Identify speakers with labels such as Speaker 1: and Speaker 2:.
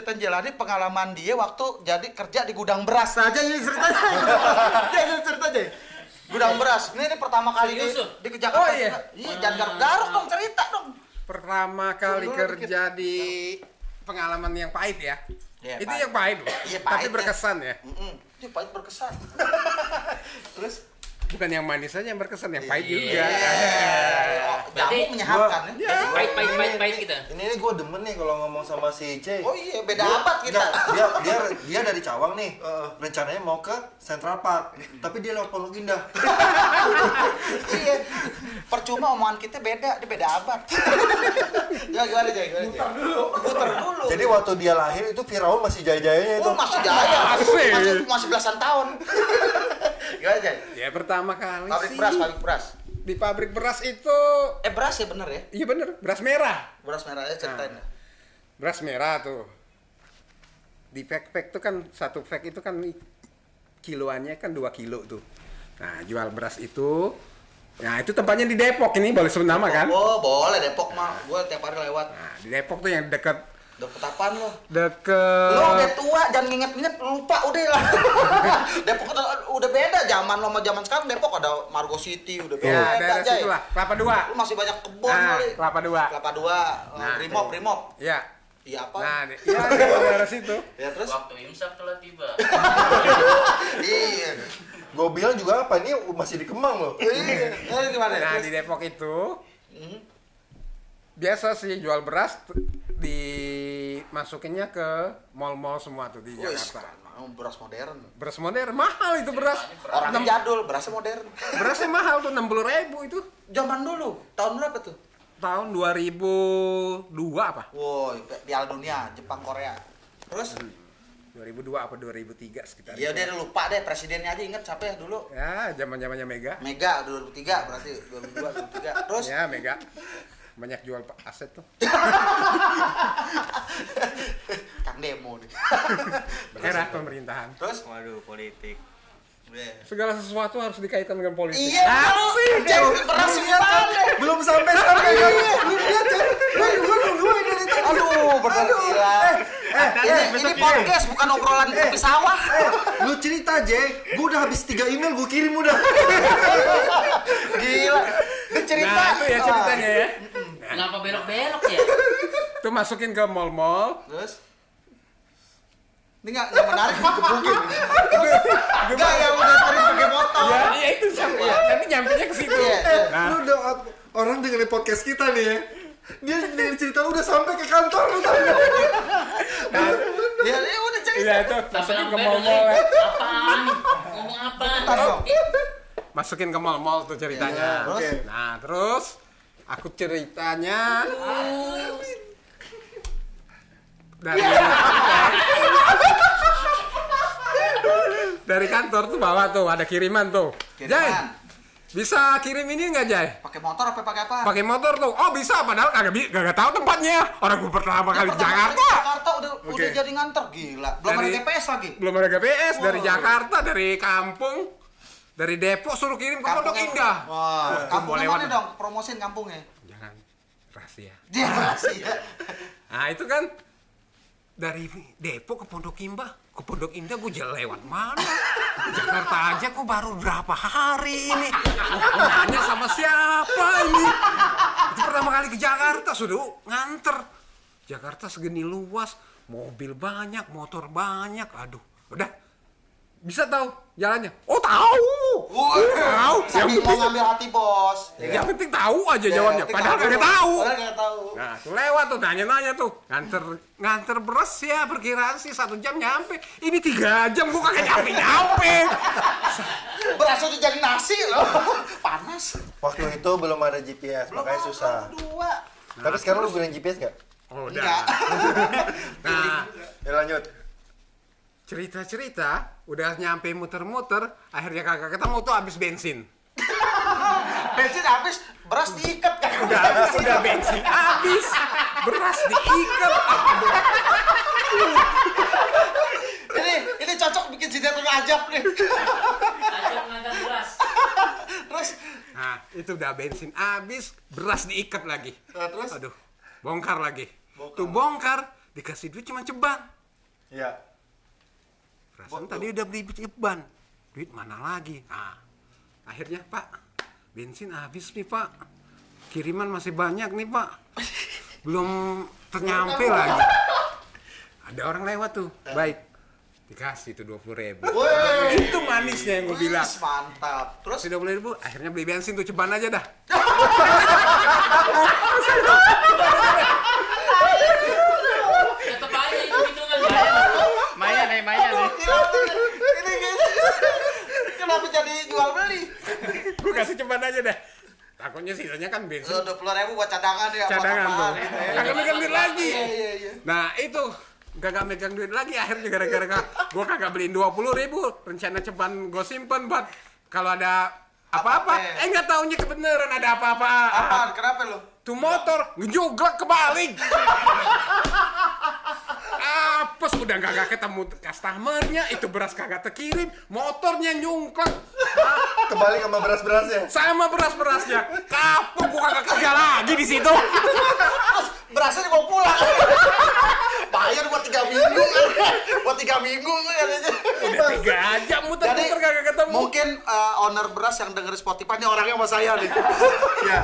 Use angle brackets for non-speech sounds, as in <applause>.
Speaker 1: ceritain Jelani pengalaman dia waktu jadi kerja di gudang beras aja ini ceritanya. ya, <laughs> ini cerita aja. Gudang beras. Ini, ini pertama kali di, di Jakarta.
Speaker 2: Oh, iya?
Speaker 1: Iya, jangan garuk-garuk dong cerita dong.
Speaker 2: Pertama kali
Speaker 1: Dulu
Speaker 2: kerja di pengalaman yang pahit ya.
Speaker 1: Iya,
Speaker 2: itu
Speaker 1: pahit.
Speaker 2: yang pahit loh.
Speaker 1: Iya,
Speaker 2: Tapi
Speaker 1: pahit ya.
Speaker 2: berkesan ya.
Speaker 1: Mm-mm. Itu pahit berkesan. <laughs> Terus
Speaker 2: Bukan yang manis saja yang berkesan, yang pahit
Speaker 3: Iya.
Speaker 2: juga.
Speaker 1: oh, jamu
Speaker 3: Berarti
Speaker 1: menyehatkan ya.
Speaker 2: Ya.
Speaker 3: Pahit, pahit, pahit, pahit gitu.
Speaker 4: Ini nih gue demen nih kalau ngomong sama si C.
Speaker 1: Oh iya, beda abad kita.
Speaker 4: Dia dia dia dari Cawang nih.
Speaker 1: Heeh.
Speaker 4: Rencananya mau ke Central Park, tapi dia lewat Pondok Indah. <laughs>
Speaker 1: iya. Percuma omongan kita beda, dia beda abad. ya <laughs> gimana Jay? Gimana, dulu. Muter dulu.
Speaker 4: Jadi waktu dia lahir itu Firaun masih jaya-jayanya itu.
Speaker 1: Oh, masih jaya. Masih, masih belasan tahun. Gimana, Jay?
Speaker 2: Ya pertama kali
Speaker 1: Pabrik
Speaker 2: sih.
Speaker 1: beras, pabrik beras.
Speaker 2: Di pabrik beras itu
Speaker 1: Eh, beras ya bener ya?
Speaker 2: Iya bener, beras merah.
Speaker 1: Beras merahnya ceritain.
Speaker 2: Nah. Beras merah tuh. Di pack-pack tuh kan satu pack itu kan kiloannya kan 2 kilo tuh. Nah, jual beras itu Nah, itu tempatnya di Depok ini boleh sebut nama kan?
Speaker 1: Oh, boleh Depok mah. Gua tiap hari lewat.
Speaker 2: Nah, di Depok tuh yang deket
Speaker 1: Deket apaan lo?
Speaker 2: deket
Speaker 1: Lo udah tua, jangan nginget-nginget, lupa udah lah. <laughs> Depok udah beda zaman lo sama zaman sekarang Depok ada Margo City udah beda.
Speaker 2: Ya, daerah situ lah, Kelapa Dua.
Speaker 1: Lu masih banyak kebun
Speaker 2: Nah,
Speaker 1: kali.
Speaker 2: Kelapa Dua.
Speaker 1: Kelapa dua,
Speaker 2: Nah,
Speaker 1: Primop, Primop.
Speaker 2: Ya.
Speaker 1: Iya apa?
Speaker 2: Nah, di- ya di daerah situ.
Speaker 1: ya terus?
Speaker 3: Waktu imsak telah tiba. <laughs>
Speaker 1: iya.
Speaker 4: Gue bilang juga apa ini masih di Kemang loh.
Speaker 1: Iya. Nah, gimana?
Speaker 2: Nah,
Speaker 1: Terus?
Speaker 2: di Depok itu
Speaker 1: Hmm.
Speaker 2: biasa sih jual beras dimasukinnya ke mall-mall semua tuh di Jakarta.
Speaker 1: Sekarang beras modern.
Speaker 2: Beras modern mahal itu beras.
Speaker 1: Orangnya
Speaker 2: Enam-
Speaker 1: jadul, berasnya modern.
Speaker 2: Berasnya mahal tuh 60 ribu itu
Speaker 1: Zaman dulu, tahun berapa tuh?
Speaker 2: tahun 2002 apa?
Speaker 1: Woi, Piala Dunia, Jepang, Korea. Terus?
Speaker 2: 2002 apa 2003 sekitar.
Speaker 1: Iya dia lupa deh presidennya aja inget siapa ya dulu?
Speaker 2: Ya, zaman-zamannya Mega.
Speaker 1: Mega 2003 berarti 2002 2003. <laughs> Terus
Speaker 2: Ya, Mega. Banyak jual aset tuh.
Speaker 1: Kang demo nih.
Speaker 2: Era pemerintahan.
Speaker 1: Terus?
Speaker 5: Waduh, politik.
Speaker 1: Iya.
Speaker 2: Segala sesuatu harus dikaitkan dengan politik.
Speaker 1: Iya, lu jadi beras gimana?
Speaker 4: Belum sampai sampai kan. Lu lihat kan. Gue nungguin dari tadi.
Speaker 1: Aduh, bener gila.
Speaker 4: Eh,
Speaker 1: Ini, ini podcast bukan obrolan kopi sawah.
Speaker 4: eh, lu cerita aja. Gue udah habis tiga email gue kirim udah.
Speaker 1: Gila. Dia cerita.
Speaker 2: Nah, itu ya ceritanya ya.
Speaker 3: Kenapa belok-belok ya? <laughs>
Speaker 2: Tuh masukin ke mall-mall.
Speaker 1: Terus? Ini nggak nggak menarik digebukin. Enggak yang udah sering pakai motor.
Speaker 2: Ya, ya itu sampai ya. Nanti nyampe ke situ.
Speaker 1: Iya,
Speaker 4: Eh,
Speaker 2: Nah.
Speaker 4: lu udah orang dengerin podcast kita nih ya. Dia dengerin cerita lu udah sampai ke kantor lu tau nggak?
Speaker 2: Nah,
Speaker 1: Ya, ya udah cerita.
Speaker 2: iya itu
Speaker 3: Sampai
Speaker 2: masukin ke mall-mall ya.
Speaker 3: Apaan? Ngomong apa?
Speaker 2: Masukin ke mall-mall tuh ceritanya.
Speaker 1: Iya, terus?
Speaker 2: Nah, terus aku ceritanya dari dari kantor tuh bawa tuh ada kiriman tuh. Jai,
Speaker 1: Kiriman.
Speaker 2: bisa kirim ini nggak Jai?
Speaker 1: Pakai motor apa pakai apa?
Speaker 2: Pakai motor tuh. Oh bisa, padahal kagak bi- kagak tahu tempatnya. Orang gue pertama kali
Speaker 1: kali
Speaker 2: Jakarta.
Speaker 1: Jakarta udah udah jadi nganter gila. Belum ada GPS lagi.
Speaker 2: Belum ada GPS dari. Jakarta, dari kampung, dari Depok suruh kirim ke Pondok Indah.
Speaker 1: Wah,
Speaker 2: boleh
Speaker 1: mana dong? Promosin kampungnya.
Speaker 2: Jangan rahasia.
Speaker 1: Dia rahasia. <laughs>
Speaker 2: Nah itu kan dari Depok ke Pondok Indah, ke Pondok Indah gue jalan lewat mana? Jakarta aja kok baru berapa hari ini? Nanya sama siapa ini? Itu pertama kali ke Jakarta sudah nganter. Jakarta segini luas, mobil banyak, motor banyak, aduh, udah bisa tahu jalannya? Oh tahu, tahu. Yang
Speaker 1: Sambil mau ngambil hati bos.
Speaker 2: yang penting tahu aja
Speaker 1: Ya,
Speaker 2: jawabnya.
Speaker 1: penting
Speaker 2: Padahal
Speaker 1: tahu.
Speaker 2: kagak tahu.
Speaker 1: Padahal kagak tahu.
Speaker 2: Nah, tuh lewat tuh nanya-nanya tuh. Nganter nganter beras ya perkiraan sih satu jam nyampe. Ini tiga jam gua kagak nyampe nyampe.
Speaker 1: Berasa udah jadi nasi loh. <laughs> Panas.
Speaker 4: Waktu itu belum ada GPS,
Speaker 1: Belum
Speaker 4: makanya
Speaker 1: ada,
Speaker 4: susah.
Speaker 1: Dua.
Speaker 4: Tapi sekarang lu gunain GPS nggak?
Speaker 2: Oh,
Speaker 1: Enggak.
Speaker 2: udah. <laughs> Nah,
Speaker 4: Ya lanjut.
Speaker 2: Cerita-cerita udah nyampe muter-muter, akhirnya kagak ketemu tuh habis bensin. <laughs>
Speaker 1: Bensin habis, beras diikat kan.
Speaker 2: Udah udah bensin habis, beras diikat. <laughs>
Speaker 1: ini ini cocok bikin sinetron ajab nih.
Speaker 3: Beras.
Speaker 1: Terus
Speaker 2: Nah, itu udah bensin habis, beras diikat lagi.
Speaker 1: Nah, terus?
Speaker 2: Aduh, bongkar lagi. Tuh bongkar, dikasih duit cuma ceban.
Speaker 4: Iya.
Speaker 2: Perasaan tadi udah beli ceban. Duit mana lagi? Nah, akhirnya Pak, bensin habis nih Pak. Kiriman masih banyak nih Pak. Belum ternyampe lagi. Ada orang lewat tuh. Baik. Dikasih tuh 20 ribu.
Speaker 1: Woi.
Speaker 2: Itu manisnya yang gue bilang.
Speaker 1: Mantap. Terus
Speaker 2: Kasih 20 ribu, akhirnya beli bensin tuh ceban aja dah.
Speaker 3: Tetep aja itu hitungan
Speaker 5: Maya nih,
Speaker 1: ini. Kenapa jadi jual beli?
Speaker 2: Gue kasih ceban aja dah. Takutnya sisanya kan bensin
Speaker 1: Dua puluh ribu buat cadangan ya. buat
Speaker 2: cadangan tuh.
Speaker 1: gitu ya.
Speaker 2: Kagak megang duit lagi.
Speaker 1: Iya iya iya.
Speaker 2: Nah itu kagak megang duit lagi akhirnya gara-gara gue kagak beliin dua puluh ribu rencana ceban gue simpen buat kalau ada apa-apa
Speaker 1: Apa-apa.
Speaker 2: eh nggak taunya kebenaran ada apa-apa
Speaker 1: Apaan? Kenapa lu?
Speaker 2: tuh motor ngejuglak kebalik udah kagak ketemu customernya itu beras kagak terkirim motornya nyungklak
Speaker 4: Kembali sama beras-berasnya.
Speaker 2: sama beras-berasnya kapok gua kagak kerja lagi di situ
Speaker 1: Berasnya dibawa pulang. Bayar buat tiga minggu buat tiga minggu kan.
Speaker 2: udah tiga
Speaker 1: Jadi
Speaker 2: muter-muter kagak ketemu
Speaker 1: mungkin uh, owner beras yang denger Spotify ini orangnya sama saya nih.
Speaker 4: Ya.